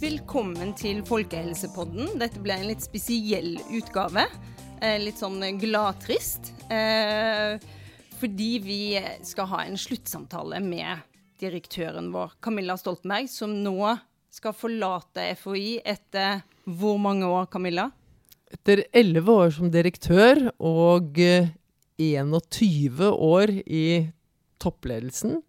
Velkommen til Folkehelsepodden. Dette ble en litt spesiell utgave. Eh, litt sånn gladtrist. Eh, fordi vi skal ha en sluttsamtale med direktøren vår, Camilla Stoltenberg, som nå skal forlate FHI etter hvor mange år, Camilla? Etter elleve år som direktør og 21 eh, år i toppledelsen.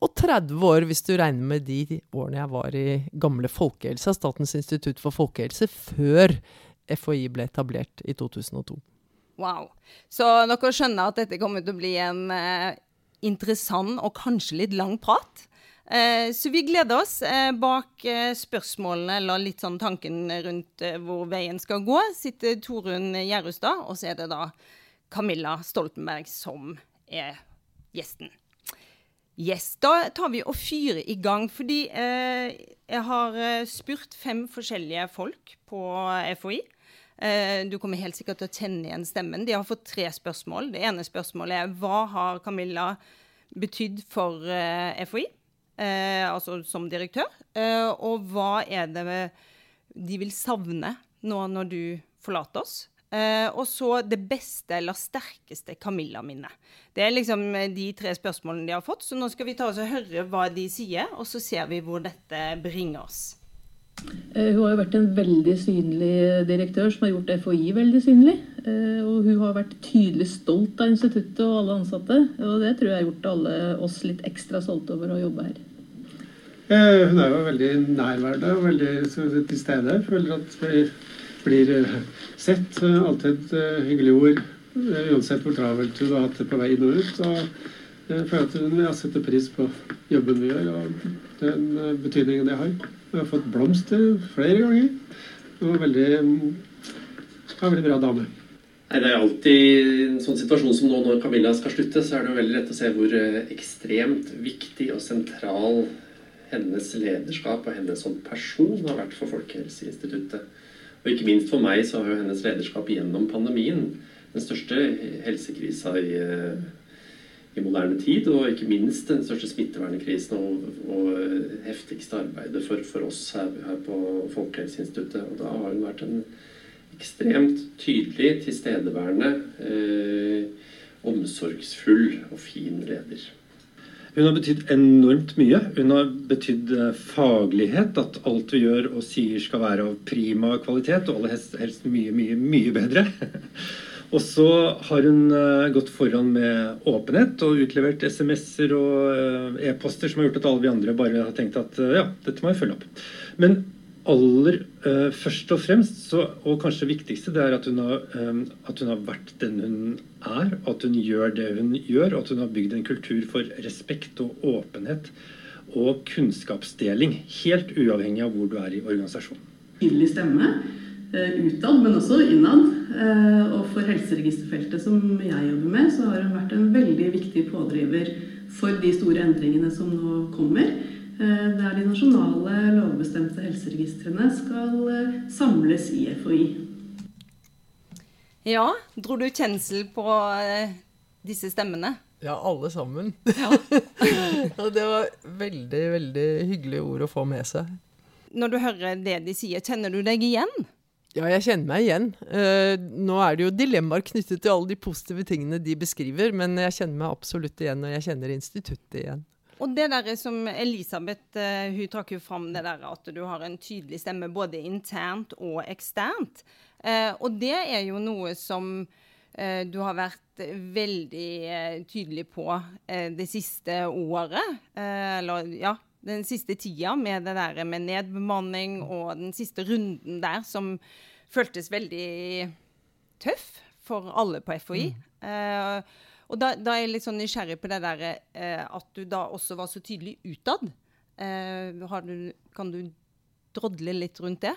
Og 30 år hvis du regner med de årene jeg var i gamle folkehelse, Statens institutt for folkehelse, før FHI ble etablert i 2002. Wow. Så dere skjønner at dette kommer til å bli en eh, interessant og kanskje litt lang prat. Eh, så vi gleder oss. Eh, bak eh, spørsmålene, eller litt sånn tanken rundt eh, hvor veien skal gå, sitter Torunn Gjerustad, og så er det da Camilla Stoltenberg som er gjesten. Yes, Da tar vi og fyrer i gang. Fordi eh, jeg har eh, spurt fem forskjellige folk på FHI. Eh, du kommer helt sikkert til å kjenne igjen stemmen. De har fått tre spørsmål. Det ene spørsmålet er hva har Camilla betydd for eh, FHI, eh, altså som direktør? Eh, og hva er det de vil savne nå når du forlater oss? Uh, og så det beste eller sterkeste Camilla-minnet. Det er liksom eh, de tre spørsmålene de har fått. Så nå skal vi ta oss og høre hva de sier, og så ser vi hvor dette bringer oss. Uh, hun har jo vært en veldig synlig direktør som har gjort FHI veldig synlig. Uh, og hun har vært tydelig stolt av instituttet og alle ansatte. Og det tror jeg har gjort alle oss litt ekstra stolte over å jobbe her. Hun er jo veldig nærværende og veldig til stede. Føler at vi blir eh, sett. Alltid eh, hyggelige ord. Eh, uansett hvor travelt du har hatt det på vei inn og ut. Og jeg føler at hun har setter pris på jobben vi gjør, og den betydningen det har. Jeg har fått blomster flere ganger. Og veldig, ja, veldig bra dame. Nei, Det er alltid en sånn situasjon som nå når Camilla skal slutte, så er det jo veldig lett å se hvor ekstremt viktig og sentral hennes lederskap og hennes som person har vært for Folkehelseinstituttet. Og ikke minst for meg så har jo hennes lederskap gjennom pandemien, den største helsekrisa i, eh, i moderne tid, og ikke minst den største smittevernkrisen og, og heftigste arbeidet for, for oss her, her, på Folkehelseinstituttet. Og da har hun vært en ekstremt tydelig, tilstedeværende, eh, omsorgsfull og fin leder. Hun har betydd enormt mye. Hun har betydd eh, faglighet. At alt vi gjør og sier skal være av prima kvalitet, og aller helst, mye, mye, mye bedre. og så har hun uh, gått foran med åpenhet og utlevert SMS-er og uh, e-poster som har gjort at alle vi andre bare har tenkt at ja, dette må jeg følge opp. Men aller uh, først og fremst, så, og kanskje det viktigste, det er at hun, har, um, at hun har vært den hun er. At hun gjør det hun gjør, og at hun har bygd en kultur for respekt og åpenhet og kunnskapsdeling. Helt uavhengig av hvor du er i organisasjonen. Tydelig stemme uh, utad, men også innad. Og for helseregisterfeltet som jeg jobber med, så har hun vært en veldig viktig pådriver for de store endringene som nå kommer. Eh, der de nasjonale lovbestemte helseregistrene skal eh, samles i FHI. Ja, dro du kjensel på eh, disse stemmene? Ja, alle sammen. Ja. det var veldig, veldig hyggelige ord å få med seg. Når du hører det de sier, kjenner du deg igjen? Ja, jeg kjenner meg igjen. Uh, nå er det jo dilemmaer knyttet til alle de positive tingene de beskriver, men jeg kjenner meg absolutt igjen, og jeg kjenner instituttet igjen. Og det der som Elisabeth uh, hun trakk jo fram det der at du har en tydelig stemme både internt og eksternt. Uh, og det er jo noe som uh, du har vært veldig tydelig på det siste året. eller ja, den siste tida med det der med nedbemanning og den siste runden der som føltes veldig tøff for alle på FHI. Mm. Og da, da, er jeg litt sånn nysgjerrig på det der eh, at du da også var så tydelig utad. Eh, kan du drodle litt rundt det?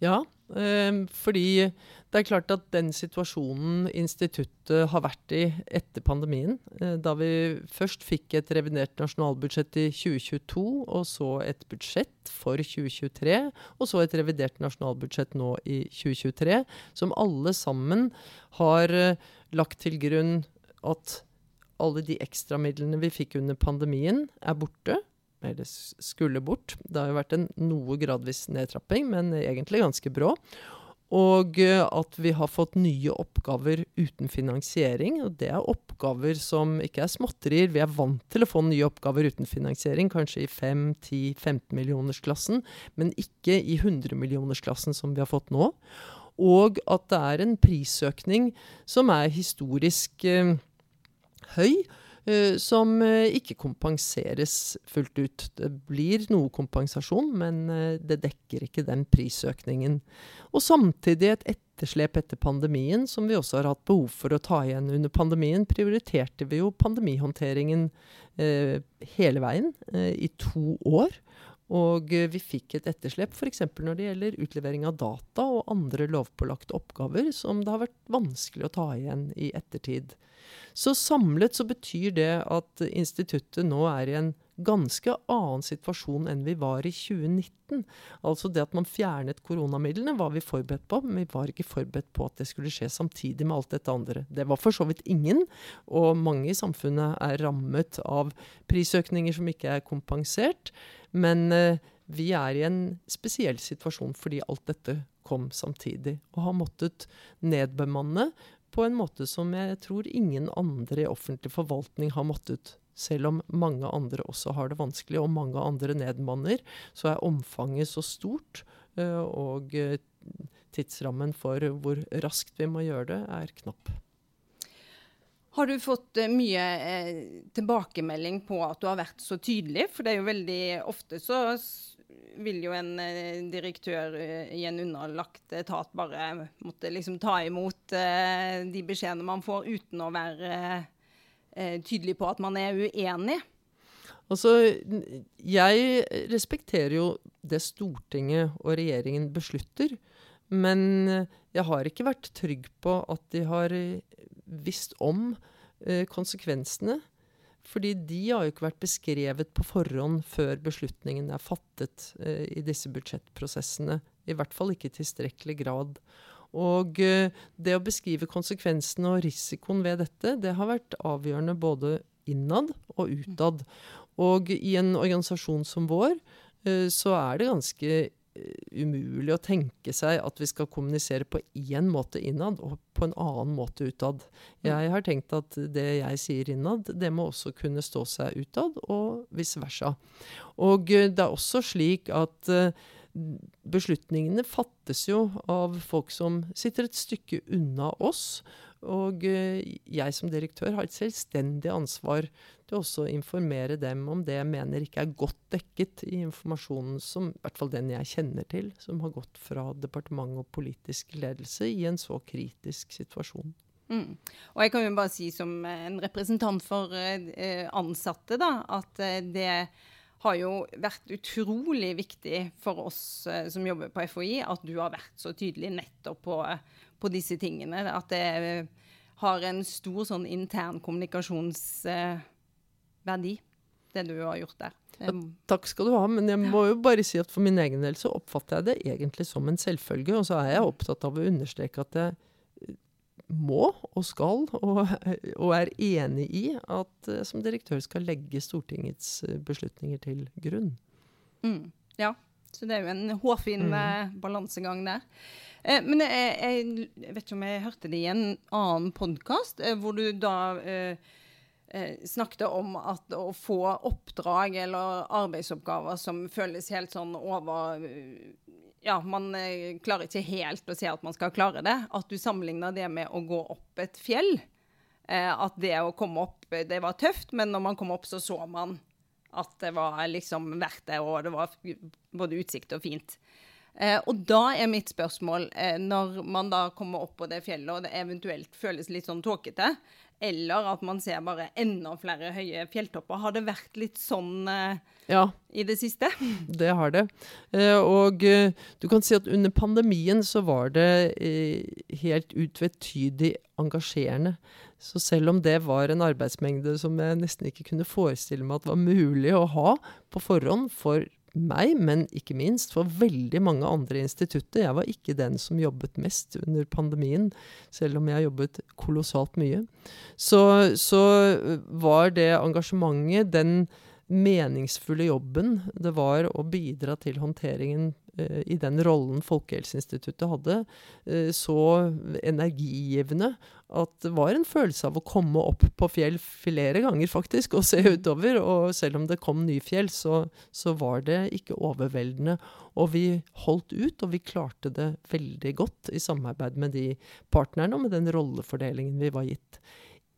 Ja, eh, fordi det er klart at den situasjonen instituttet har vært i etter pandemien, eh, da vi først fikk et revidert nasjonalbudsjett i 2022, og så et budsjett for 2023, og så et revidert nasjonalbudsjett nå i 2023, som alle sammen har eh, lagt til grunn at alle de ekstramidlene vi fikk under pandemien, er borte. Eller skulle bort. Det har jo vært en noe gradvis nedtrapping, men egentlig ganske brå. Og eh, at vi har fått nye oppgaver uten finansiering. Og det er oppgaver som ikke er småtterier. Vi er vant til å få nye oppgaver uten finansiering, kanskje i 5-10-15 millionersklassen, men ikke i 100 millionersklassen som vi har fått nå. Og at det er en prisøkning som er historisk eh, høy. Uh, som uh, ikke kompenseres fullt ut. Det blir noe kompensasjon, men uh, det dekker ikke den prisøkningen. Og samtidig et etterslep etter pandemien, som vi også har hatt behov for å ta igjen. Under pandemien prioriterte vi jo pandemihåndteringen hele veien i to år. Og eh, vi fikk et etterslep f.eks. når det gjelder utlevering av data og andre lovpålagte oppgaver som det har vært vanskelig å ta igjen i ettertid. Så samlet så betyr det at instituttet nå er i en ganske annen situasjon enn vi var i 2019. Altså det at man fjernet koronamidlene var vi forberedt på, men vi var ikke forberedt på at det skulle skje samtidig med alt dette andre. Det var for så vidt ingen, og mange i samfunnet er rammet av prisøkninger som ikke er kompensert. Men eh, vi er i en spesiell situasjon fordi alt dette kom samtidig, og har måttet nedbemanne på en måte som jeg tror ingen andre i offentlig forvaltning har måttet. Selv om mange andre også har det vanskelig, og mange andre nedmanner, så er omfanget så stort, eh, og eh, tidsrammen for hvor raskt vi må gjøre det, er knapp. Har du fått uh, mye eh, tilbakemelding på at du har vært så tydelig? For det er jo veldig ofte så vil jo en eh, direktør i en underlagt etat bare måtte liksom ta imot de beskjedene man får, uten å være tydelig på at man er uenig. Altså, jeg respekterer jo det Stortinget og regjeringen beslutter. Men jeg har ikke vært trygg på at de har visst om eh, konsekvensene. Fordi de har jo ikke vært beskrevet på forhånd før beslutningen er fattet eh, i disse budsjettprosessene. I hvert fall ikke i tilstrekkelig grad. Og eh, det å beskrive konsekvensene og risikoen ved dette, det har vært avgjørende både innad og utad. Og i en organisasjon som vår, så er det ganske umulig å tenke seg at vi skal kommunisere på én måte innad og på en annen måte utad. Jeg har tenkt at det jeg sier innad, det må også kunne stå seg utad, og vice versa. Og eh, det er også slik at uh, beslutningene fattes jo av folk som sitter et stykke unna oss. Og jeg som direktør har et selvstendig ansvar til også å informere dem om det jeg mener ikke er godt dekket i informasjonen som, i hvert fall den jeg kjenner til, som har gått fra departement og politisk ledelse i en så kritisk situasjon. Mm. Og jeg kan jo bare si som en representant for eh, ansatte, da, at eh, det har jo vært utrolig viktig for oss eh, som jobber på FHI, at du har vært så tydelig nettopp på, på disse tingene. At det har en stor sånn intern kommunikasjons verdi, det du har gjort der. Ja, takk skal du ha, men jeg må jo bare si at for min egen del så oppfatter jeg det egentlig som en selvfølge. Og så er jeg opptatt av å understreke at jeg eh, må og skal, og, og er enig i at jeg som direktør skal legge Stortingets eh, beslutninger til grunn. Mm, ja, så det er jo en hårfin mm. Eh, balansegang der. Eh, men jeg, jeg, vet ikke om jeg hørte det i en annen podkast, eh, hvor du da eh, eh, snakket om at å få oppdrag eller arbeidsoppgaver som føles helt sånn over Ja, man eh, klarer ikke helt å se at man skal klare det. At du sammenligner det med å gå opp et fjell. Eh, at det å komme opp, det var tøft, men når man kom opp, så så man at det var liksom verdt det, og det var både utsikt og fint. Eh, og da er mitt spørsmål, eh, når man da kommer opp på det fjellet, og det eventuelt føles litt sånn tåkete, eller at man ser bare enda flere høye fjelltopper. Har det vært litt sånn eh, ja, i det siste? Det har det. Eh, og eh, du kan si at under pandemien så var det eh, helt utvetydig engasjerende. Så selv om det var en arbeidsmengde som jeg nesten ikke kunne forestille meg at var mulig å ha på forhånd for meg, men ikke minst for veldig mange andre institutter. Jeg var ikke den som jobbet mest under pandemien, selv om jeg jobbet kolossalt mye. Så, så var det engasjementet, den meningsfulle jobben det var å bidra til håndteringen eh, i den rollen Folkehelseinstituttet hadde, eh, så energigivende at det var en følelse av å komme opp på fjell flere ganger, faktisk, og se utover. Og selv om det kom nye fjell, så, så var det ikke overveldende. Og vi holdt ut, og vi klarte det veldig godt i samarbeid med de partnerne og med den rollefordelingen vi var gitt.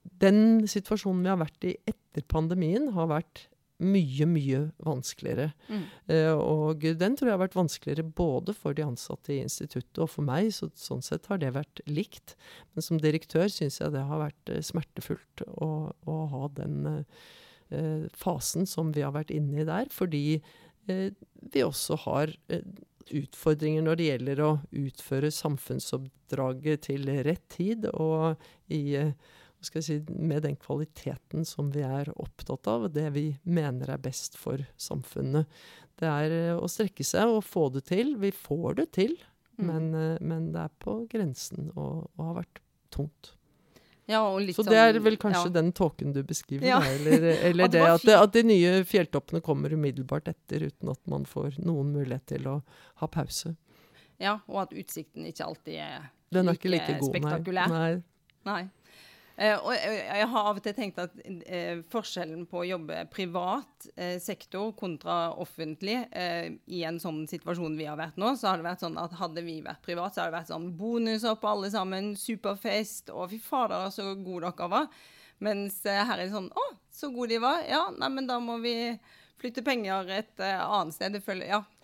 Den situasjonen vi har vært i etter pandemien, har vært mye, mye vanskeligere. Mm. Eh, og den tror jeg har vært vanskeligere både for de ansatte i instituttet og for meg. Så, sånn sett har det vært likt. Men som direktør syns jeg det har vært uh, smertefullt å, å, ha den eh, fasen som vi har vært inne i der. Fordi vi også har utfordringer når det gjelder å utføre samfunnsoppdraget til rett tid og i si, med den kvaliteten som vi er opptatt av, det vi mener er best for samfunnet. Det er eh, å strekke seg og få det til. Vi får det til, mm. men, eh, men, det er på grensen og, og har vært tungt. Ja, så det er sånn, vel kanskje ja. den tåken du beskriver, ja. eller, eller det, at det, at de nye fjelltoppene kommer umiddelbart etter uten at man får noen mulighet til å ha pause. Ja, og at utsikten ikke alltid er, den er like, like god, spektakulær. Nei. nei. Eh, og jeg har av og til tenkt at eh, forskjellen på å jobbe privat eh, sektor kontra offentlig i en sånn situasjon vi har vært nå, så har det vært sånn at hadde vi vært privat, så hadde det vært sånn bonuser på alle sammen, superfest, og fy fader, så gode dere var. Mens her er det sånn Å, så gode de var. Ja, nei, men da må vi flytte penger et annet sted. Det følger, ja,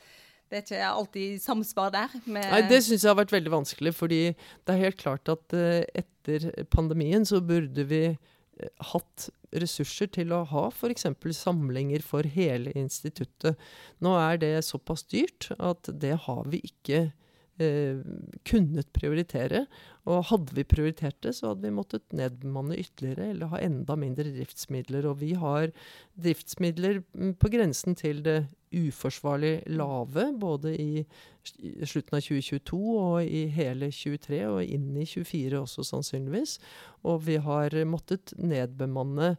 det er ikke alltid samsvar der. Nei, Det syns jeg har vært veldig vanskelig. fordi det er helt klart at uh, etter pandemien så burde vi uh, hatt ressurser til å ha f.eks. samlinger for hele instituttet. Nå er det såpass dyrt at det har vi ikke uh, kunnet prioritere. Og hadde vi prioritert det, så hadde vi måttet nedbemanne ytterligere eller ha enda mindre driftsmidler. Og vi har driftsmidler mm, på grensen til det uforsvarlig lave, både i slutten av 2022 og i hele 23, og inn i 24 også sannsynligvis. Og vi har måttet nedbemanne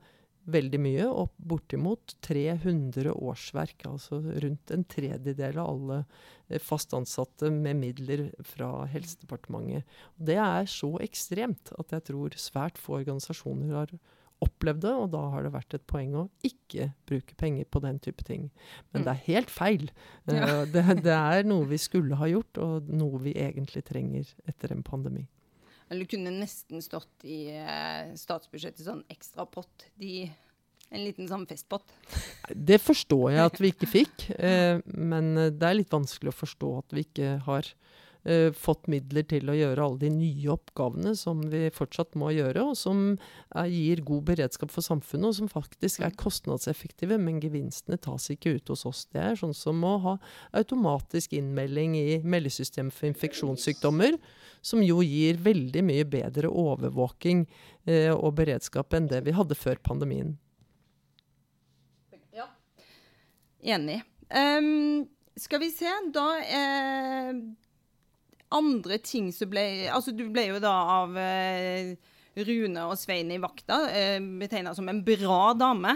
veldig mye, opp bortimot 300 årsverk. Altså rundt en tredjedel av alle eh, fast ansatte med midler fra Helsedepartementet. Det er så ekstremt at jeg tror svært få organisasjoner har opplevd det, og da har det vært et poeng å ikke bruke penger på den type ting. Men mm. det er helt feil. Ja. Uh, det, det, er noe vi skulle ha gjort, og noe vi egentlig trenger etter en pandemi. Eller kunne nesten stått i uh, statsbudsjettet sånn ekstra pott. De, en liten sånn festpott. Det forstår jeg at vi ikke fikk, eh, men det er litt vanskelig å forstå at vi ikke har uh, fått midler til å gjøre alle de nye oppgavene som vi fortsatt må gjøre, og som er, gir god beredskap for samfunnet, og som faktisk er kostnadseffektive, men gevinstene tas ikke ut hos oss. Det er sånn som å ha automatisk innmelding i meldesystemet for infeksjonssykdommer, som jo gir veldig mye bedre overvåking uh, og beredskap enn det vi hadde før pandemien. Ja, enig. Um, skal vi se, da eh, andre ting som ble Altså, du ble jo da av eh, Rune og Svein i vakta eh, betegna som en bra dame.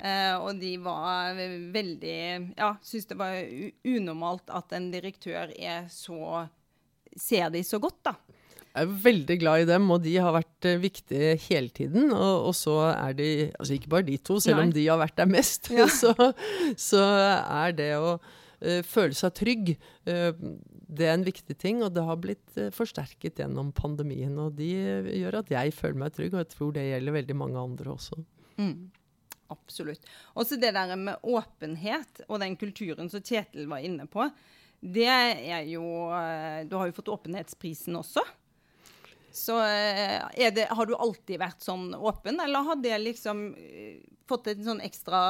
Eh, og de var veldig Ja, syns det var unormalt at en direktør er så Ser de så godt, da. Jeg er veldig glad i dem, og de har vært uh, viktige hele tiden. Og, og, så er de Altså ikke bare de to, selv Nei. om de har vært der mest, ja. så, så, er det å uh, føle seg trygg uh, det er en viktig ting, og det har blitt uh, forsterket gjennom pandemien. Og de uh, gjør at jeg føler meg trygg, og jeg tror det gjelder veldig mange andre også. Mm, absolutt. Også det der med åpenhet og den kulturen som Kjetil var inne på. Det er jo uh, Du har jo fått åpenhetsprisen også. Så det, har du alltid vært sånn åpen, eller har det liksom fått en sånn ekstra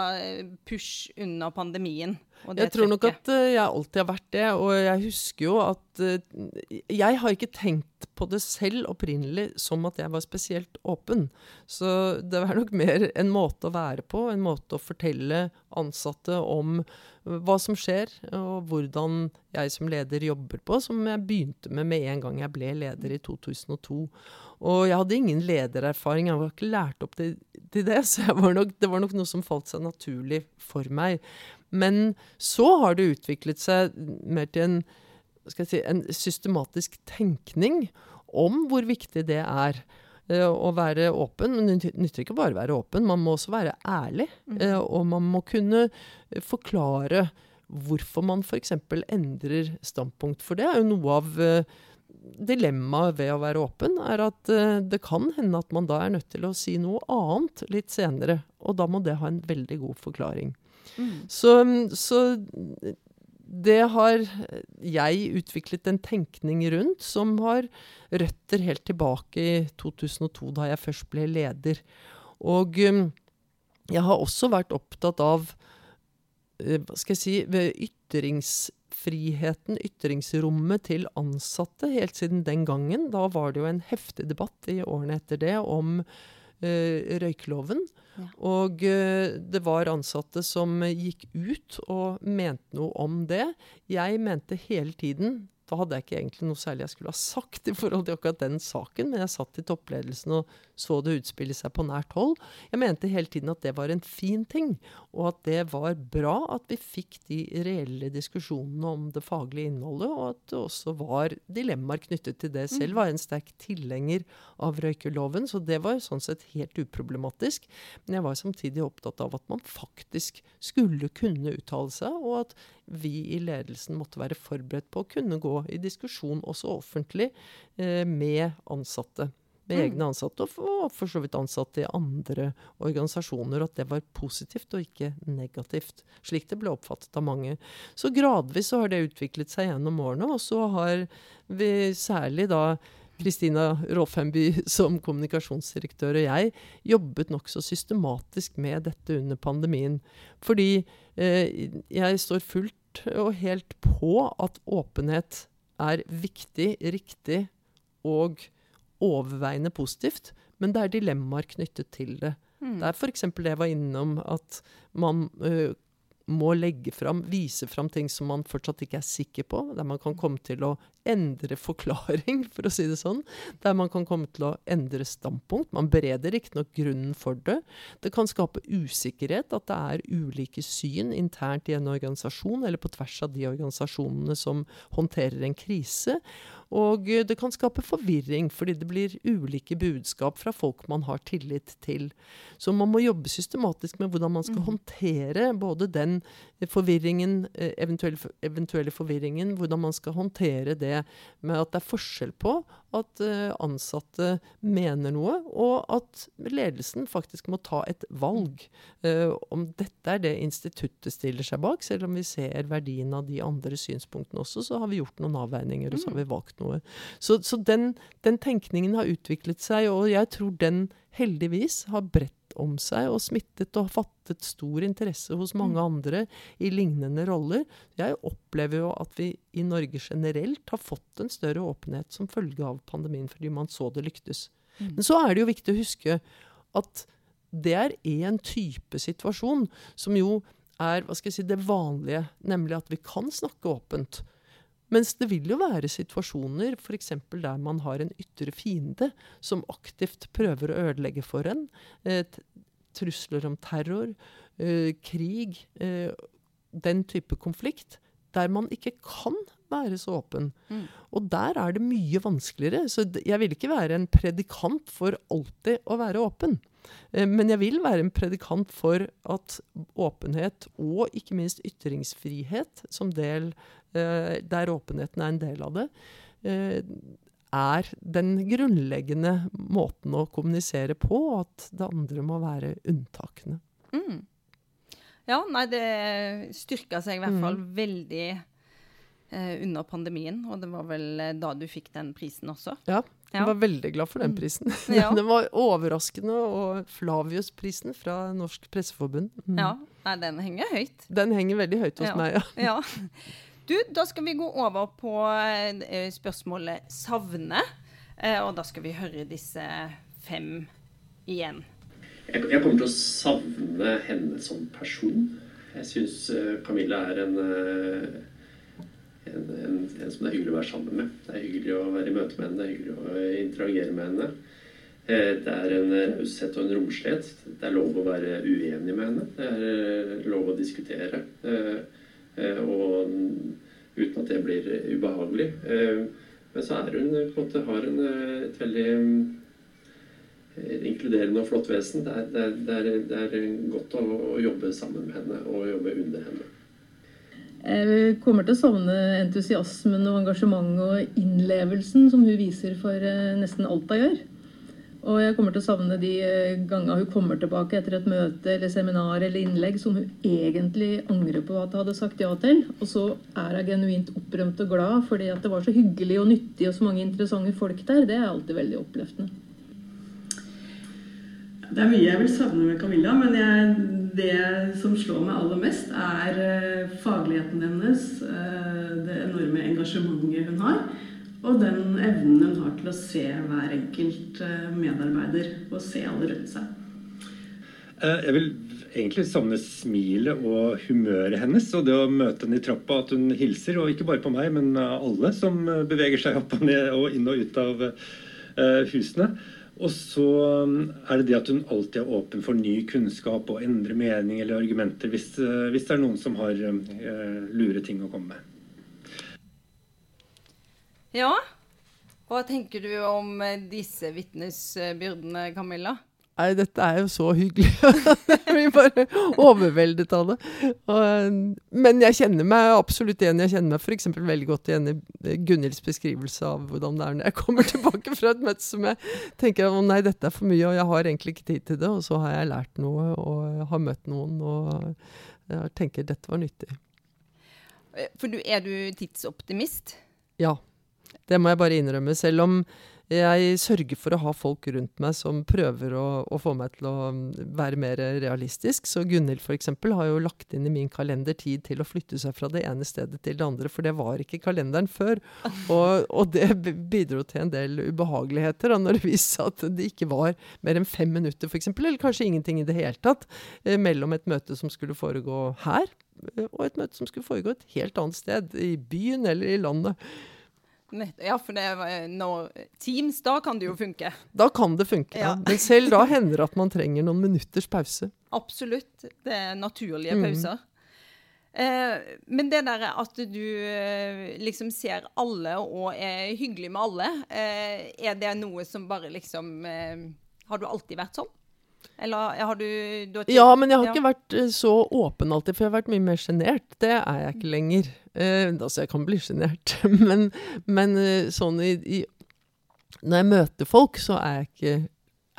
push under pandemien? Jeg tror nok at eh, jeg alltid har vært det, og jeg husker jo at eh, Jeg har ikke tenkt på det selv opprinnelig som at jeg var spesielt åpen. Så det var nok mer en måte å være på, en måte å fortelle ansatte om hva som skjer, og hvordan jeg som leder jobber på, som jeg begynte med med en gang jeg ble leder i 2002. Og jeg hadde ingen ledererfaring, jeg var ikke lært opp til, til det, så var nok, det var nok noe som falt seg naturlig for meg. Men så har det utviklet seg mer til en, si, en systematisk tenkning om hvor viktig det er Uh, å være åpen. Men det nytter ikke bare å være åpen, man må også være ærlig. Uh, Og man må kunne forklare hvorfor man f.eks. endrer standpunkt. For det er jo noe av eh, dilemmaet ved å være åpen, er at eh, det kan hende at man da er nødt til å si noe annet litt senere. Og da må det ha en veldig god forklaring. Så, så det har jeg utviklet en tenkning rundt som har røtter helt tilbake i 2002, da jeg først ble leder. Og um, jeg har også vært opptatt av eh, hva skal jeg si, ved ytringsfriheten, ytringsrommet til ansatte helt siden den gangen. Da var det jo en heftig debatt i årene etter det om eh, røykeloven. Ja. Og eh, det var ansatte som gikk ut og mente noe om det. Jeg mente hele tiden da hadde jeg ikke egentlig noe særlig jeg skulle ha sagt i forhold til akkurat den saken, men jeg satt i toppledelsen og så det utspille seg på nært hold. Jeg mente hele tiden at det var en fin ting, og at det var bra at vi fikk de reelle diskusjonene om det faglige innholdet, og at det også var dilemmaer knyttet til det. Selv var jeg en sterk tilhenger av røykeloven, så det var sånn sett helt uproblematisk. Men jeg var samtidig opptatt av at man faktisk skulle kunne uttale seg, og at vi i ledelsen måtte være forberedt på å kunne gå i diskusjon, også offentlig, eh, med ansatte. Med Mm. egne ansatte, og for, og for så vidt ansatte i andre organisasjoner. At det var positivt og ikke negativt. Slik det ble oppfattet av mange. Så gradvis så har det utviklet seg gjennom årene, og så har vi særlig da Kristina Råfemby som kommunikasjonsdirektør og jeg jobbet nokså systematisk med dette under pandemien. Fordi eh, jeg står fullt og helt på at åpenhet er viktig, riktig og overveiende positivt. Men det er dilemmaer knyttet til det. Det er f.eks. det jeg var innom, at man ø, må legge fram, vise fram ting som man fortsatt ikke er sikker på. Der man kan komme til å endre forklaring, for å si det sånn. Der man kan komme til å endre standpunkt. Man bereder riktignok grunnen for det. Det kan skape usikkerhet at det er ulike syn internt i en organisasjon, eller på tvers av de organisasjonene som håndterer en krise. Og det kan skape forvirring, fordi det blir ulike budskap fra folk man har tillit til. Så man må jobbe systematisk med hvordan man skal håndtere både den forvirringen, eh, eventuelle, eventuelle forvirringen, hvordan man skal håndtere det med at det er forskjell på at eh, ansatte mener noe, og at ledelsen faktisk må ta et valg. Uh, om dette er det instituttet stiller seg bak, selv om vi ser verdien av de andre synspunktene også, så har vi gjort noen avveininger, og så har vi valgt noe. Så, så den, den tenkningen har utviklet seg, og jeg tror den heldigvis har bredt om seg og smittet og fattet stor interesse hos mange andre i lignende roller. Jeg opplever jo at vi i Norge generelt har fått en større åpenhet som følge av pandemien, fordi man så det lyktes. Men så er det jo viktig å huske at det er én type situasjon som jo er hva skal jeg si, det vanlige, nemlig at vi kan snakke åpent. Mens det vil jo være situasjoner f.eks. der man har en ytre fiende som aktivt prøver å ødelegge for en. Eh, trusler om terror, eh, krig, eh, den type konflikt. Der man ikke kan være så åpen. Og der er det mye vanskeligere. Så jeg vil ikke være en predikant for alltid å være åpen. Eh, Men jeg vil være en predikant for at åpenhet, og ikke minst ytringsfrihet, som del, eh, der åpenheten er en del av det, eh, er den grunnleggende måten å kommunisere på, og at det andre må være unntakene. Mm. Ja, nei, det styrka seg i hvert fall veldig eh, under pandemien. Og det var vel da du fikk den prisen også. Ja, Jeg var veldig glad for den Mm. prisen. Ja. den var overraskende, og Flavius-prisen fra Norsk Presseforbund. Mm. Ja. Nei, den henger høyt. Den henger veldig høyt hos Ja. meg, ja. Ja. Du, da skal vi gå over på eh, spørsmålet savne. Eh, og da skal vi høre disse fem igjen. Jeg, jeg kommer til å savne henne som person. Jeg syns Camilla er en, eh, en, en, en som det er hyggelig å være sammen med. Det er hyggelig å være i møte med henne, det er hyggelig å interagere med henne. Eh, Det er en raushet og en romslighet. Det er lov å være uenig med henne. Det er eh, lov å diskutere. eh, Og uten at det blir ubehagelig. Eh, Men så er hun på en måte har eh, et veldig eh, inkluderende og flott vesen. Det er, det er, det er godt å, å jobbe sammen med henne og jobbe under henne. Jeg kommer til å savne entusiasmen og engasjementet og innlevelsen som hun viser for eh, nesten alt hun gjør. Og jeg kommer til å savne de eh, gangene hun kommer tilbake etter et møte eller seminar eller innlegg som hun egentlig angrer på at hun hadde sagt ja til. Og så er hun genuint opprømt og glad fordi at det var så hyggelig og nyttig og så mange interessante folk der. Det er alltid veldig oppløftende. Det er mye jeg vil savne med Camilla, men jeg, det som slår meg aller mest, er eh, fagligheten hennes, eh, det enorme engasjementet hun har, og den evnen hun har til å se hver enkelt eh, medarbeider og se alle rundt seg. Jeg vil egentlig savne smilet og humøret hennes, og det å møte henne i trappa, at hun hilser, og ikke bare på meg, men alle som beveger seg opp og ned og inn og ut av husene. Og så um, er det det at hun alltid er åpen for ny kunnskap og endre mening eller argumenter hvis, eh, hvis det er noen som har eh, lure ting å komme med. Ja. Hva tenker du om eh, disse vitnesbyrdene, Camilla? Nei, dette er jo så hyggelig. jeg blir bare overveldet av det. Og, men jeg kjenner meg absolutt igjen. Jeg kjenner meg f.eks. veldig godt igjen i Gunhilds beskrivelse av hvordan det er når jeg kommer tilbake fra et møte som jeg tenker at nei, dette er for mye, og jeg har egentlig ikke tid til det. Og så har jeg lært noe og har møtt noen og jeg tenker dette var nyttig. Eh, For du, er du tidsoptimist? Ja, det må jeg bare innrømme. Selv om jeg sørger for å ha folk rundt meg som prøver å, å få meg til å mm, være mer realistisk. Så Gunhild f.eks. har jo lagt inn i min kalender tid til å flytte seg fra det ene stedet til det andre, for det var ikke kalenderen før. Og, og det bidro til en del ubehageligheter da, når det viste seg at det ikke var mer enn fem minutter f.eks., eller kanskje ingenting i det hele tatt, eh, mellom et møte som skulle foregå her, eh, og et møte som skulle foregå et helt annet sted, i byen eller i landet. Ja, for det var når Teams, da kan det jo funke. Da kan det funke. Ja. Men selv da hender det at man trenger noen minutters pause. Absolutt. Det er naturlige pauser. pauser. Eh, men det der at du eh, liksom ser alle og er hyggelig med alle, eh, er det noe som bare liksom eh, Har du alltid vært sånn? Eller har du, du har Ja, men jeg har Ja. ikke vært eh, så åpen alltid, for jeg har vært mye mer sjenert. Det er jeg ikke lenger. Eh, altså, jeg kan bli sjenert, men, men eh, sånn i, i Når jeg møter folk, så er jeg ikke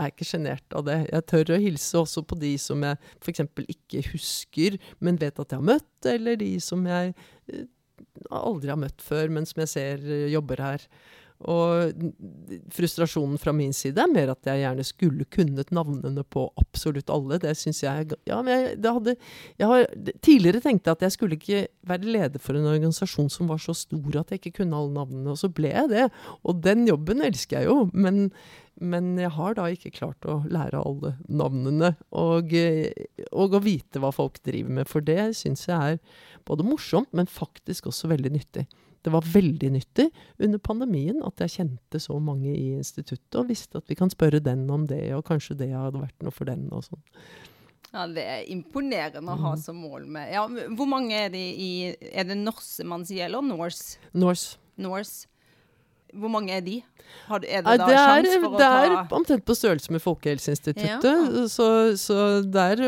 er ikke sjenert av det. Jeg tør å hilse også på de som jeg f.eks. ikke husker, men vet at jeg har møtt, eller de som jeg eh, aldri har møtt før, men som jeg ser jobber her. Og frustrasjonen fra min side er mer at jeg gjerne skulle kunnet navnene på absolutt alle. Det syns jeg Ja, men jeg, hadde Jeg har tidligere tenkt at jeg skulle ikke være leder for en organisasjon som var så stor at jeg ikke kunne alle navnene, og så ble jeg det. Og den jobben elsker jeg jo, men, men jeg har da ikke klart å lære alle navnene. Og, og å vite hva folk driver med, for det syns jeg er både morsomt, men faktisk også veldig nyttig. Det var veldig nyttig under pandemien at jeg kjente så mange i instituttet og visste at vi kan spørre den om det, og kanskje det hadde vært noe for den og sånn. Ja, Det er imponerende å ha Mhm. som mål med ja, Hvor mange er det i Er det Norse man sier, eller Norse? Norse. Norse. Hvor mange er de? Har, er det da det er, sjans for å det er omtrent på størrelse med Folkehelseinstituttet. Ja. Så, så det er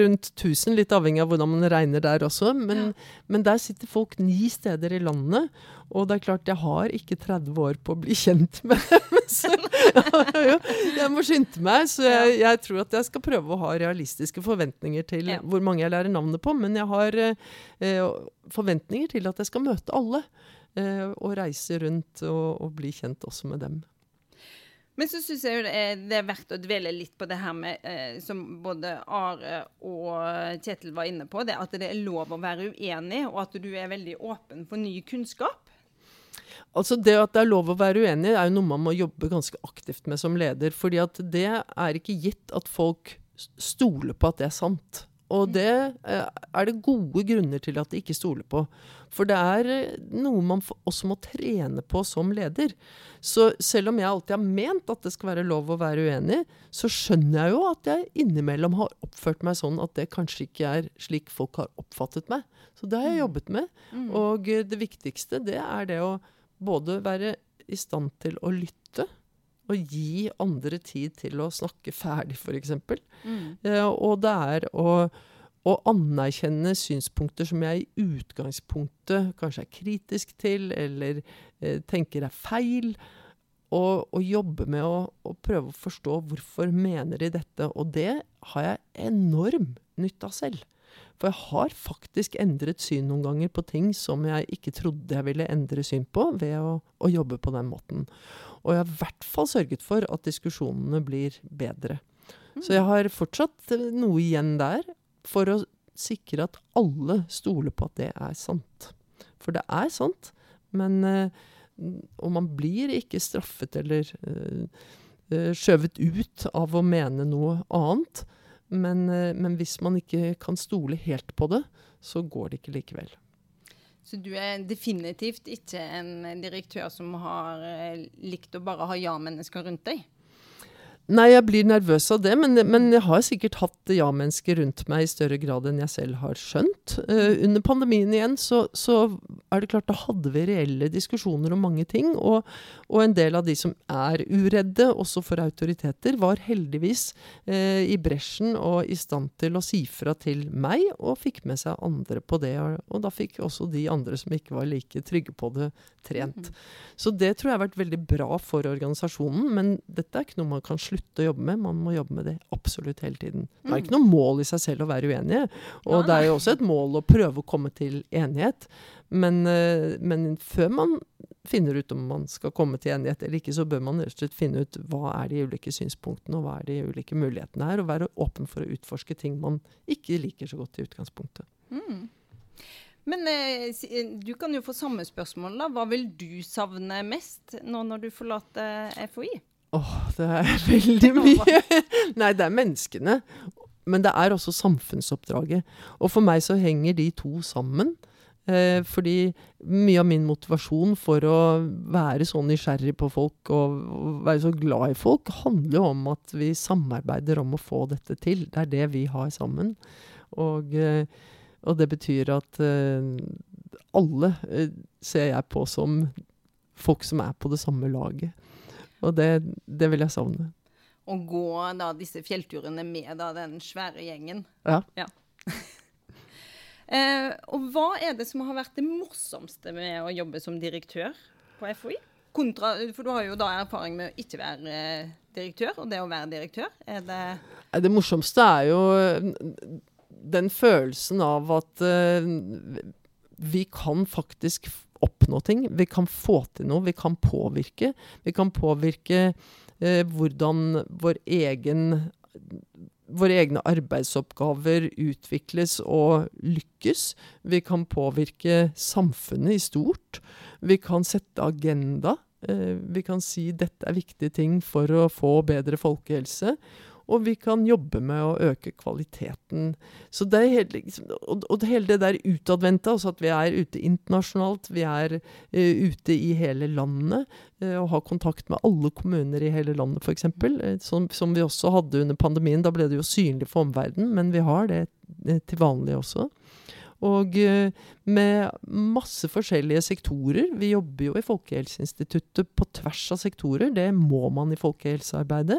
rundt 1000, litt avhengig av hvordan man regner der også. Men, men der sitter folk ni steder i landet. Og det er klart, jeg har ikke 30 år på å bli kjent med dem. Så jeg, jeg må skynde meg. Så jeg, jeg tror at jeg skal prøve å ha realistiske forventninger til Ja. hvor mange jeg lærer navnet på. Men jeg har eh, eh, forventninger til at jeg skal møte alle. Eh, og reise rundt og, og bli kjent også med dem. Men så syns jeg det er, det er, verdt å dvele litt på det her med, eh, som både Are og Kjetil var inne på, det at det er lov å være uenig, og at du er veldig åpen for ny kunnskap. Altså Det at det er lov å være uenig, er jo noe man må jobbe ganske aktivt med som leder. fordi at det er ikke gitt at folk stoler på at det er sant. Og det eh, er det gode grunner til at de ikke stoler på. For det er eh, noe man også må trene på som leder. Så selv om jeg alltid har ment at det skal være lov å være uenig, så skjønner jeg jo at jeg innimellom har oppført meg sånn at det kanskje ikke er slik folk har oppfattet meg. Så det har jeg mm. jobbet med. Mm. Og eh, det viktigste det er det å både være i stand til å lytte og gi andre tid til å snakke ferdig, f.eks. Mm. Eh, og det er å, å, anerkjenne synspunkter som jeg i utgangspunktet kanskje er kritisk til, eller eh, tenker er feil. Og, og jobbe med å, å, prøve å forstå hvorfor mener de dette. Og det har jeg enorm nytte av selv. For jeg har faktisk endret syn noen ganger på ting som jeg ikke trodde jeg ville endre syn på, ved å, å jobbe på den måten. Og jeg har i hvert fall sørget for at diskusjonene blir bedre. Mm. Så jeg har fortsatt noe igjen der for å sikre at alle stoler på at det er sant. For det er sant, men uh, Og man blir ikke straffet eller uh, skjøvet ut av å mene noe annet. Men, men hvis man ikke kan stole helt på det, så går det ikke likevel. Så du er definitivt ikke en direktør som har eh, likt å bare ha ja-mennesker rundt deg? Nei, jeg blir nervøs av det, men, men jeg har sikkert hatt ja-mennesker rundt meg i større grad enn jeg selv har skjønt. Uh, under pandemien igjen så, så, er det klart da hadde vi reelle diskusjoner om mange ting. Og, og en del av de som er uredde, også for autoriteter, var heldigvis uh, i bresjen og i stand til å si fra til meg, og fikk med seg andre på det. Og, og da fikk også de andre som ikke var like trygge på det, trent. Mm. Så det tror jeg har vært veldig bra for organisasjonen, men dette er ikke noe man kan slutte slutte å jobbe med. Man må jobbe med det absolutt hele tiden. Det er ikke noe mål i seg selv å være uenige. Og det er jo også et mål å prøve å komme til enighet. Men, eh, men, før man finner ut om man skal komme til enighet eller ikke, så bør man rett og slett finne ut hva er de ulike synspunktene og hva er de ulike mulighetene her, og være åpen for å utforske ting man ikke liker så godt i utgangspunktet. Mm. Men eh, eh du kan jo få samme spørsmål. da. Hva vil du savne mest nå når du forlater FHI? Åh, det er veldig mye. Nei, det er menneskene. Men det er også samfunnsoppdraget. Og for meg så henger de to sammen. Eh, fordi mye av min motivasjon for å være så nysgjerrig på folk og, og være så glad i folk, handler jo om at vi samarbeider om å få dette til. Det er det vi har sammen. Og, eh, og det betyr at eh, alle eh, ser jeg på som folk som er på det samme laget. Og det, det vil jeg savne. Å gå da disse fjellturene med da den svære gjengen. Ja. ja. eh, og hva er det som har vært det morsomste med å jobbe som direktør på FHI? Kontra, for du har jo da erfaring med å ikke være eh, direktør, og det å være direktør. Er det Det morsomste er jo den følelsen av at uh, vi kan faktisk oppnå ting. Vi kan få til noe. Vi kan påvirke. Vi kan påvirke eh, hvordan vår egen våre egne arbeidsoppgaver utvikles og lykkes. Vi kan påvirke samfunnet i stort. Vi kan sette agenda. Eh, vi kan si dette er viktige ting for å få bedre folkehelse. Og vi kan jobbe med å øke kvaliteten. Så det helt, liksom, og, og hele det der utadvendte, altså at vi er ute internasjonalt, vi er uh, ute i hele landet uh, og har kontakt med alle kommuner i hele landet f.eks. Uh, som, som vi også hadde under pandemien. Da ble det jo synlig for omverdenen, men vi har det til vanlig også. Og eh, med masse forskjellige sektorer. Vi jobber jo i Folkehelseinstituttet på tvers av sektorer. Det må man i folkehelsearbeidet.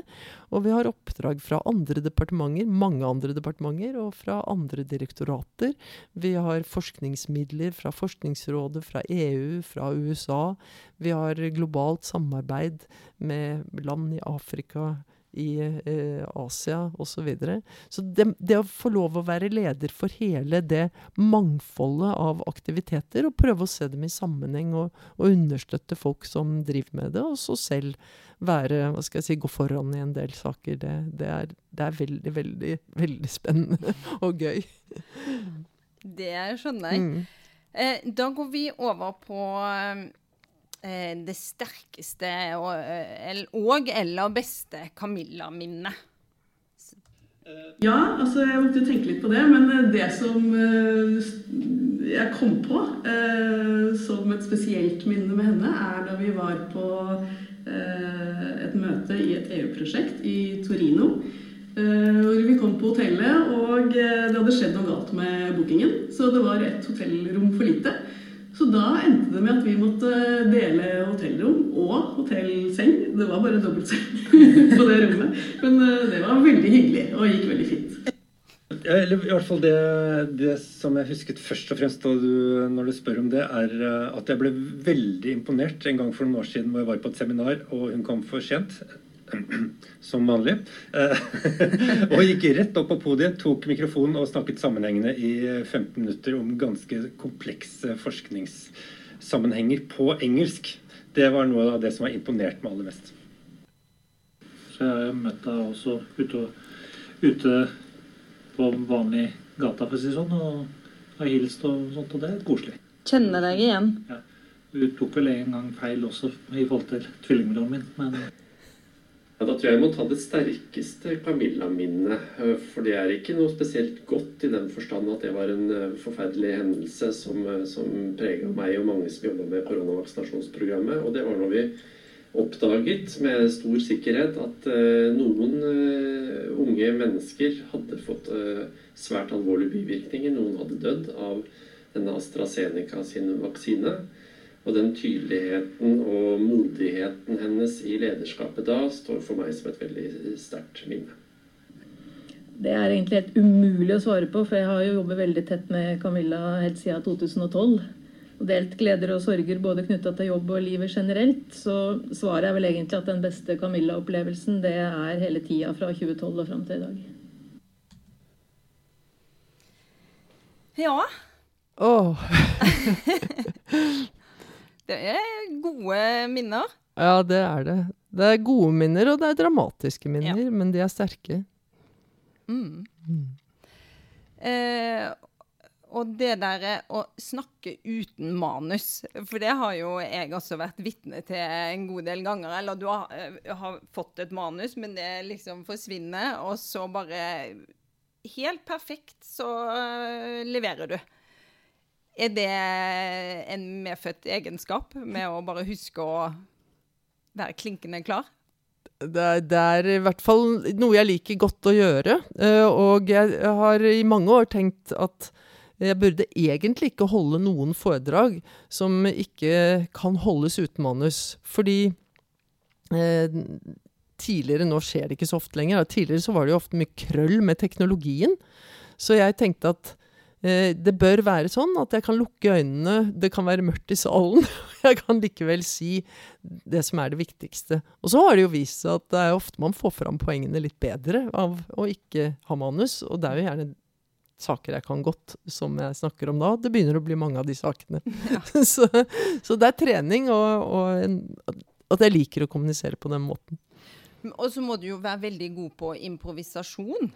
Og vi har oppdrag fra andre departementer, mange andre departementer, og fra andre direktorater. Vi har forskningsmidler fra Forskningsrådet, fra EU, fra USA. Vi har globalt samarbeid med land i Afrika, i eh, Asia osv. Så, videre. så det, det, å få lov å være leder for hele det mangfoldet av aktiviteter, og prøve å se dem i sammenheng og, og understøtte folk som driver med det, og så selv være, hva skal jeg si, gå foran i en del saker, det, det, er, det er, veldig, veldig, veldig spennende og gøy. Det skjønner jeg. Mm. Eh, da går vi over på eh, det sterkeste og, eh, og eller beste Camilla-minnet. Ja, altså jeg måtte tenke litt på det. Men eh, det som eh, jeg kom på eh, som et spesielt minne med henne, er da vi var på et møte i et EU-prosjekt i Torino. Hvor vi kom på hotellet, og det hadde skjedd noe galt med bookingen. Så det var et hotellrom for lite. Så da endte det med at vi måtte dele hotellrom og hotellseng. Det var bare dobbeltseng på det rommet. Men eh, det var veldig hyggelig og gikk veldig fint. Eller i hvert fall det, det, som jeg husket først og fremst du, når du spør om det, er eh, at jeg ble veldig imponert en gang for noen år siden hvor jeg var på et seminar og hun kom for sent. som vanlig. Eh, og gikk rett opp på podiet, tok mikrofonen og snakket sammenhengende i 15 minutter om ganske komplekse forskningssammenhenger på engelsk. Det var noe av det som har imponert meg aller mest. Så jeg har møtt deg også ute, ute på vanlig gata, for å si det sånn, og har hilst og sånt, og det er koselig. Kjenner deg igjen? Ja. Du tok vel en gang feil også i forhold til tvillingbroren min, men ja, Da tror jeg jeg må ta det sterkeste Camilla-minnet. Eh, for det er ikke noe spesielt godt i den forstand at det var en eh, forferdelig hendelse som, eh, som prega meg og mange som jobba med koronavaksinasjonsprogrammet. Og det var når vi oppdaget med stor sikkerhet at noen unge mennesker hadde fått svært alvorlige bivirkninger. Noen hadde dødd av denne AstraZeneca sin vaksine. Og den tydeligheten og modigheten hennes i lederskapet da står for meg som et veldig sterkt minne. Det er egentlig helt umulig å svare på, for jeg har jo jobbet veldig tett med Camilla helt siden 2012. Og delt gleder og sorger både knytta til jobb og livet generelt. Så svaret er vel egentlig at den beste Camilla-opplevelsen det er hele tida fra 2012 og fram til i dag. Ja. Oh. Det er gode minner. Ja, det er det. Det er gode minner, og det er dramatiske minner, ja. men de er sterke. Mm. Mm. Eh, og det derre å snakke uten manus, for det har jo jeg også vært vitne til en god del ganger. Eller du har, eh, har fått et manus, men det liksom forsvinner, og så bare Helt perfekt så uh, leverer du. Er det en medfødt egenskap med å bare huske å være klinkende klar? Det er, det er, i hvert fall noe jeg liker godt å gjøre. Uh, og jeg har i mange år tenkt at jeg burde egentlig ikke holde noen foredrag som ikke kan holdes uten manus. Fordi eh, tidligere, nå skjer det ikke så ofte lenger, tidligere så var det jo ofte mye krøll med teknologien. Så jeg tenkte at Eh, det bør være sånn at jeg kan lukke øynene, det kan være mørkt i salen. Jeg kan likevel si det som er det viktigste. Og så har det jo vist seg at det er ofte man får fram poengene litt bedre av å ikke ha manus. Og det er jo gjerne saker jeg kan godt, som jeg snakker om da. Det begynner å bli mange av de sakene. Ja. så, så, det er trening, og, og en, at jeg liker å kommunisere på den måten. Og så må du jo være veldig god på improvisasjon.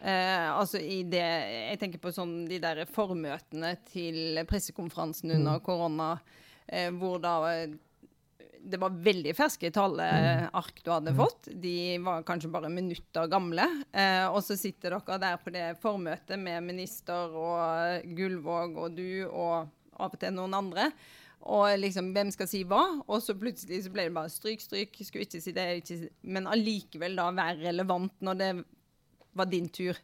Eh, altså i det Jeg tenker på sånn de der formøtene til pressekonferansen under mm. korona, eh, hvor da det var veldig ferske taleark du hadde mm. fått. De var kanskje bare minutter gamle. Eh, og så sitter dere der på det formøtet med minister og Gullvåg og du og av og til noen andre. Og liksom, hvem skal si hva? Og så plutselig så ble det bare stryk, stryk. Skulle ikke si det, ikke si. Men allikevel da være relevant når det var din tur.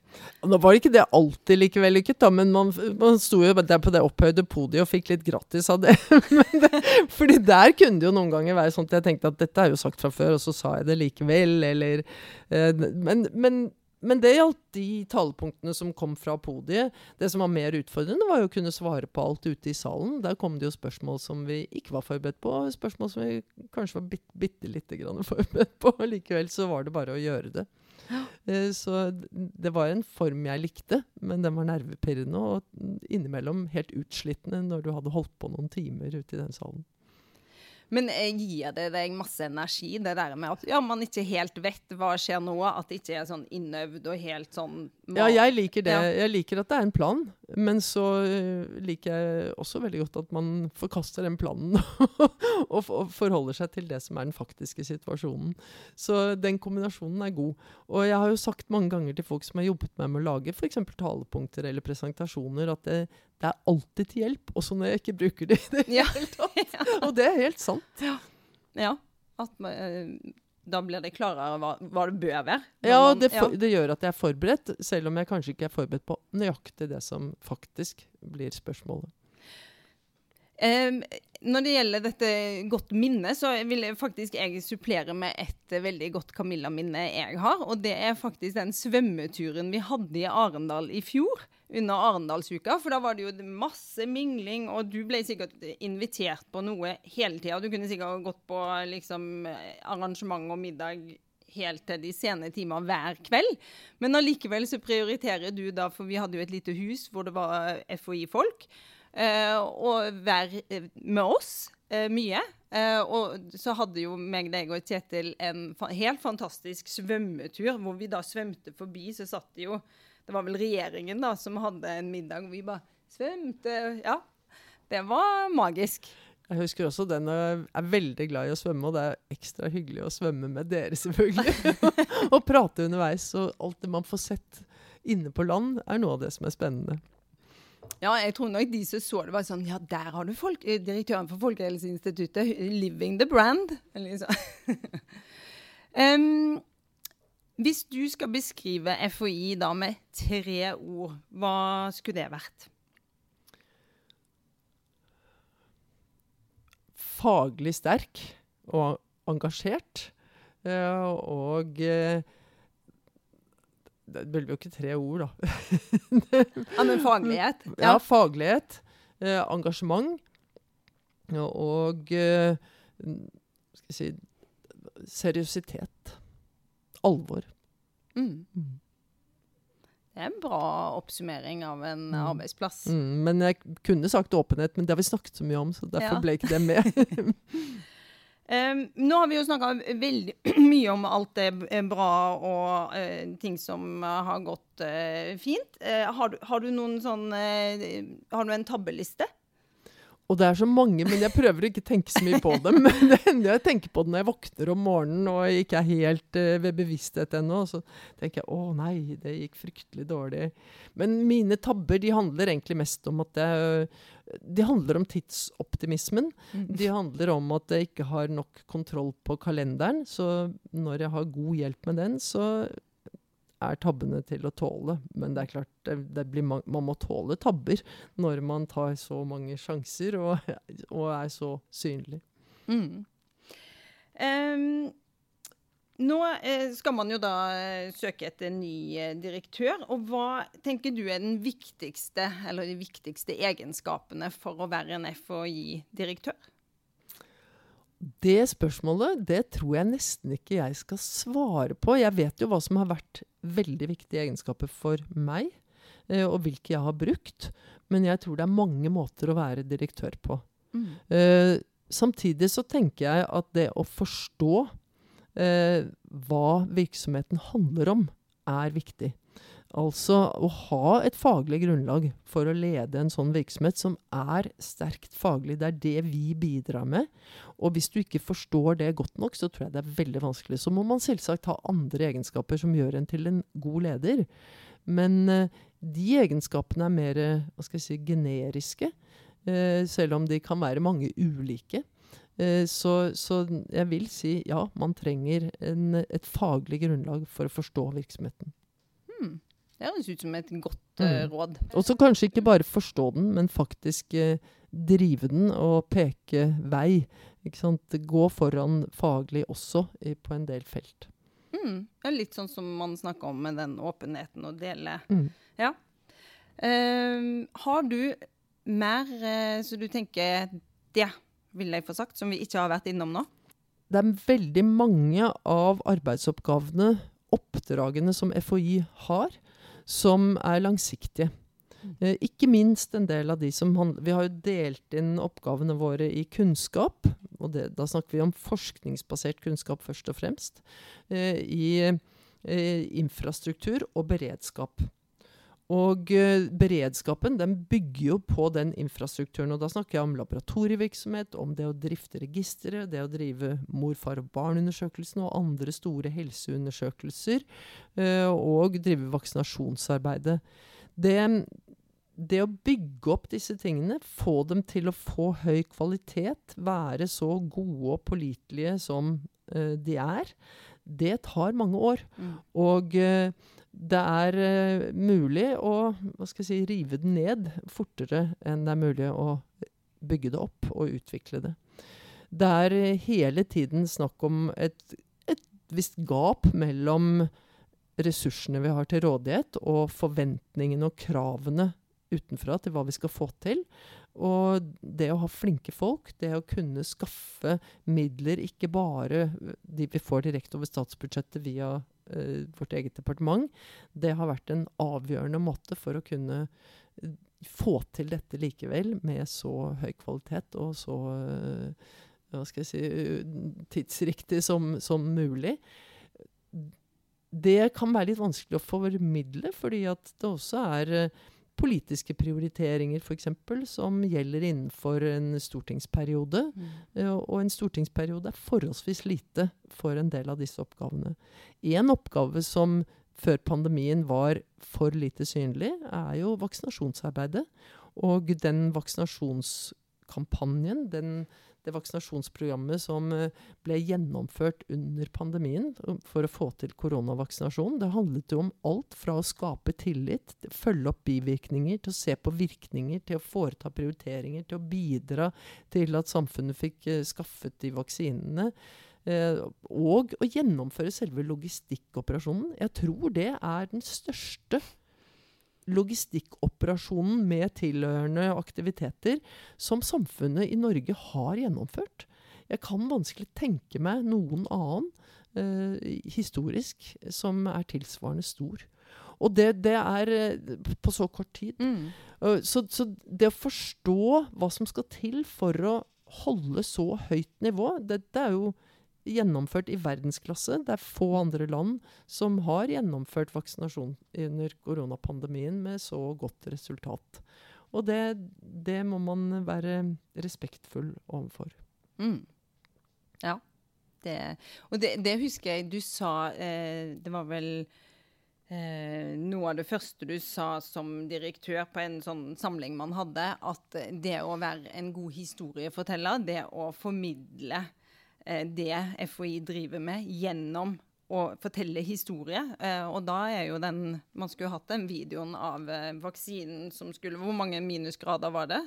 Nå var ikke det alltid like vellykket, da, men man, man sto jo der på det opphøyde podiet og fikk litt gratis av det. det. fordi der kunne det jo noen ganger være sånn at jeg tenkte at dette er jo sagt fra før, og så sa jeg det likevel, eller eh, men, men, men det gjaldt de talepunktene som kom fra podiet. Det som var mer utfordrende, var jo å kunne svare på alt ute i salen. Der kom det jo spørsmål som vi ikke var forberedt på, spørsmål som vi kanskje var bitte, bitte lite grann forberedt på. Likevel så var det bare å gjøre det. Eh, så det var en form jeg likte, men den var nervepirrende og innimellom helt utslittende når du hadde holdt på noen timer ute i den salen. Men eh, gir det deg masse energi, det der med at ja, man ikke helt vet hva skjer nå? At det ikke er sånn innøvd og helt sånn Ja, jeg liker det. Ja. Jeg liker at det er en plan. Men så uh, liker jeg også veldig godt at man forkaster den planen og, og forholder seg til det som er den faktiske situasjonen. Så den kombinasjonen er god. Og jeg har jo sagt mange ganger til folk som har jobbet med meg med å lage f.eks. talepunkter eller presentasjoner, at det, det er alltid til hjelp, også når jeg ikke bruker det i det ja. hele tatt. Og det er helt sant. Ja. ja. At, uh, da blir det klarere hva, hva det bør være. Ja, man, det, for, det, gjør at jeg er forberedt, selv om jeg kanskje ikke er forberedt på nøyaktig det som faktisk blir spørsmålet. Um, når det gjelder dette godt minne, så vil jeg faktisk jeg supplere med et veldig godt Camilla-minne jeg har. Og det er faktisk den svømmeturen vi hadde i Arendal i fjor, under Arendalsuka. For da var det jo masse mingling, og du ble sikkert invitert på noe hele tida. Du kunne sikkert gått på liksom, arrangement og middag helt til de sene timer hver kveld. Men allikevel så prioriterer du da, for vi hadde jo et lite hus hvor det var FHI-folk. Eh, og være eh, med oss eh, mye. og så hadde jo meg, deg og Kjetil en fa helt fantastisk svømmetur, hvor vi da svømte forbi. Så satt det jo Det var vel regjeringen da som hadde en middag, og vi bare svømte. Ja. Det var magisk. Jeg husker også den jeg er veldig glad i å svømme, og det er ekstra hyggelig å svømme med dere, selvfølgelig. og prate underveis. Og alt det man får sett inne på land, er noe av det som er spennende. Ja, jeg tror nok de som så det, var sånn Ja, der har du folk, eh, direktøren for Folkehelseinstituttet. 'Living the brand'. um, hvis du skal beskrive FHI da med tre ord, hva skulle det vært? Faglig sterk og engasjert. Uh, og uh, det blir jo ikke tre ord, da. ja, Men faglighet? Ja, ja faglighet. Eh, engasjement. Og eh, skal jeg si seriøsitet. Alvor. Mm. Mm. Det er en bra oppsummering av en mm. arbeidsplass. Mm, men jeg kunne sagt åpenhet, men det har vi snakket så mye om, så derfor ja. ble ikke det med. Um, nå har vi jo snakka veldig mye om alt det er bra og uh, ting som uh, har gått uh, fint. Har du, har, du, noen sånn Har du en tabbeliste? Og det er så mange, men jeg prøver ikke å tenke så mye på dem. Men det hender jeg tenker på det når jeg våkner om morgenen og ikke er helt uh, ved bevissthet ennå. Så tenker jeg å nei, det gikk fryktelig dårlig. Men mine tabber de handler egentlig mest om at jeg de handler om tidsoptimismen. Mm. De handler om at jeg ikke har nok kontroll på kalenderen. Så når jeg har god hjelp med den, så er tabbene til å tåle. Men det er klart, det, det man, man, må tåle tabber når man tar så mange sjanser og, og er så synlig. Mm. Um, nå eh, skal man jo da eh, søke etter ny eh, direktør. Og hva tenker du er den viktigste, eller de viktigste egenskapene for å være en FHI-direktør? Det spørsmålet det tror jeg nesten ikke jeg skal svare på. Jeg vet jo hva som har vært veldig viktige egenskaper for meg, eh, og hvilke jeg har brukt. Men jeg tror det er mange måter å være direktør på. Mm. Eh, samtidig så tenker jeg at det å forstå eh, hva virksomheten handler om, er viktig. Altså å ha et faglig grunnlag for å lede en sånn virksomhet som er sterkt faglig. Det er det vi bidrar med. Og hvis du ikke forstår det godt nok, så tror jeg det er veldig vanskelig. Så må man selvsagt ha andre egenskaper som gjør en til en god leder. Men eh, de egenskapene er mer hva skal jeg si, generiske. Eh, selv om de kan være mange ulike. Eh, så, så, jeg vil si ja, man trenger en, et faglig grunnlag for å forstå virksomheten. Det høres ut som et godt uh, råd. Og så kanskje ikke bare forstå den, men faktisk uh, drive den og peke vei. Gå foran faglig også i, på en del felt. Mm. Mm. Ja, litt sånn som man snakker om med den åpenheten og dele. Mm. Ja. Uh, har du mer uh, så du tenker det vil jeg få sagt, som vi ikke har vært innom nå? Det er veldig mange av arbeidsoppgavene, oppdragene som FHI har, som er langsiktige. Eh, ikke minst en del av de som handler Vi har jo delt inn oppgavene våre i kunnskap. og det, Da snakker vi om forskningsbasert kunnskap først og fremst. Eh, I eh, infrastruktur og beredskap. Og uh, beredskapen den bygger jo på den infrastrukturen. og Da snakker jeg om laboratorievirksomhet, om det å drifte registeret, det å drive mor, far og barn-undersøkelsen og andre store helseundersøkelser. Uh, og drive vaksinasjonsarbeidet. Det, det å bygge opp disse tingene, få dem til å få høy kvalitet, være så gode og pålitelige som uh, de er, det tar mange år. Mm. Og det er uh, mulig å hva skal jeg si, rive den ned fortere enn det er mulig å bygge det opp og utvikle det. Det er uh, hele tiden snakk om et, et visst gap mellom ressursene vi har til rådighet, og forventningene og kravene utenfra til hva vi skal få til. Og det å ha flinke folk, det å kunne skaffe midler, ikke bare de vi får direkte over statsbudsjettet via uh, vårt eget departement, det har vært en avgjørende måte for å kunne uh, få til dette likevel med så høy kvalitet og så uh, hva skal jeg si, tidsriktig som, som mulig. Det kan være litt vanskelig å formidle, fordi at det også er politiske prioriteringer f.eks. som gjelder innenfor en stortingsperiode. Mm. Og en stortingsperiode er forholdsvis lite for en del av disse oppgavene. En oppgave som før pandemien var for lite synlig, er jo vaksinasjonsarbeidet. Og den vaksinasjonskampanjen, den, det vaksinasjonsprogrammet som eh, ble gjennomført under pandemien for å få til koronavaksinasjon, det handlet jo om alt fra å skape tillit, følge opp bivirkninger, til å se på virkninger, til å foreta prioriteringer, til å bidra til at samfunnet fikk uh, skaffet de vaksinene. Uh, og å gjennomføre selve logistikkoperasjonen. Jeg tror det er den største logistikkoperasjonen med tilhørende aktiviteter som samfunnet i Norge har gjennomført. Jeg kan vanskelig tenke meg noen annen eh, historisk som er tilsvarende stor. Og det, det er eh, på så kort tid. Mm. Uh, så, så, det å forstå hva som skal til for å holde så høyt nivå, dette er jo gjennomført i verdensklasse. Det er få andre land som har gjennomført vaksinasjon under koronapandemien med så godt resultat. Og det, det må man være respektfull overfor. Mm. Ja. Det, og det, det, husker jeg du sa eh, Det var vel eh, noe av det første du sa som direktør på en sånn samling man hadde, at det å være en god historieforteller, det å formidle det FHI driver med gjennom å fortelle historie. Eh, og da er jo den Man skulle hatt den videoen av eh, vaksinen som skulle Hvor mange minusgrader var det?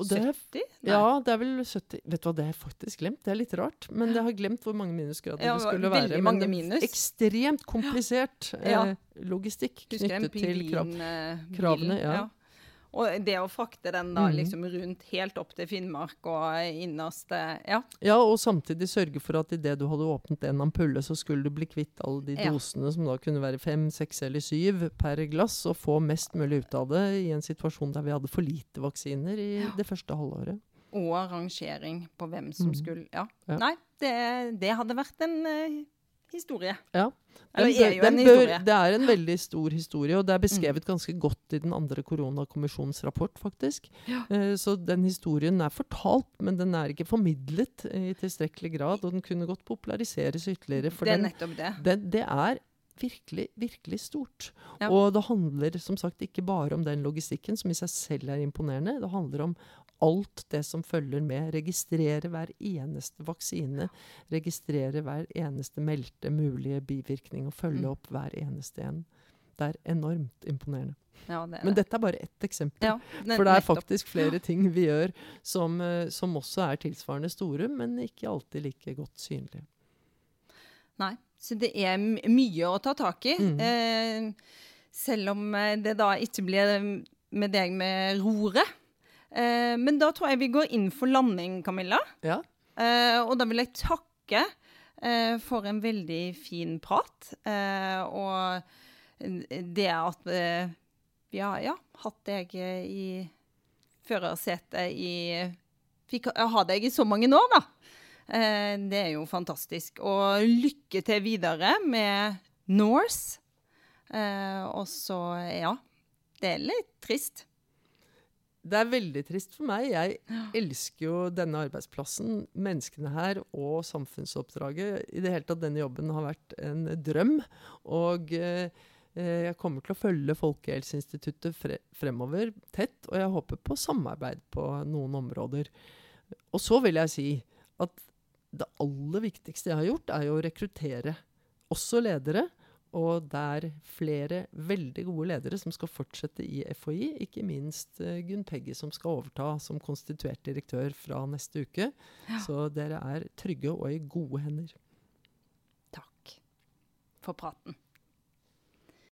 det 70? Nei. Ja, det er vel 70. Vet du hva, det har jeg faktisk glemt. Det er litt rart. Men jeg har glemt hvor mange minusgrader ja, det skulle være. Veldig mange minus. Ekstremt komplisert ja. eh, logistikk knyttet til krav, kravene. Ja. Ja. Og det å frakte den da mm. liksom rundt helt opp til Finnmark og innerst Ja. ja, og samtidig sørge for at idet du hadde åpnet en ampulle, så skulle du bli kvitt alle de ja. dosene som da kunne være fem, seks eller syv per glass, og få mest mulig ut av det i en situasjon der vi hadde for lite vaksiner i ja. det første halvåret. Og rangering på hvem som mm. skulle Ja. Nei, det, det hadde vært en uh, historie. Ja. Den, er jo den bør, det er en veldig stor historie, og det er beskrevet mm. ganske godt i den andre koronakommisjonens rapport, faktisk. Ja. Uh, så den historien er fortalt, men den er ikke formidlet i tilstrekkelig grad, og den kunne godt populariseres ytterligere. For det er den, nettopp det. det. Det er virkelig, virkelig stort. Ja. Og det handler som sagt ikke bare om den logistikken, som i seg selv er imponerende. Det handler om alt det som følger med. Registrere hver eneste vaksine. Registrere hver eneste meldte mulige bivirkning, og følge mm. opp hver eneste en. Det er enormt imponerende. Ja, det er Men dette er bare ett eksempel. Ja, det for det er faktisk flere ting vi gjør som, eh, som også er tilsvarende store, men ikke alltid like godt synlige. Nei, Så det er mye å ta tak i. Mm. Eh, selv om eh, det da ikke blir med deg med roret. Eh, men da tror jeg vi går inn for landing, Camilla. Ja. Eh, og da vil jeg takke eh, for en veldig fin prat. Eh, og det at vi har ja, hatt deg i førersetet i Fikk ha deg i så mange år, da. Eh, det er jo fantastisk. Og lykke til videre med Norse. Eh, og så, ja Det er litt trist. Det er veldig trist for meg. Jeg elsker jo denne arbeidsplassen, menneskene her og samfunnsoppdraget. I det hele tatt, denne jobben har vært en drøm. Og eh, jeg kommer til å følge Folkehelseinstituttet fre fremover tett, og jeg håper på samarbeid på noen områder. Og så vil jeg si at det aller viktigste jeg har gjort, er jo å rekruttere også ledere. Og det er flere veldig gode ledere som skal fortsette i FHI. Ikke minst uh, Gunn Peggy, som skal overta som konstituert direktør fra neste uke. Ja. Så dere er trygge og i gode hender. Takk for praten.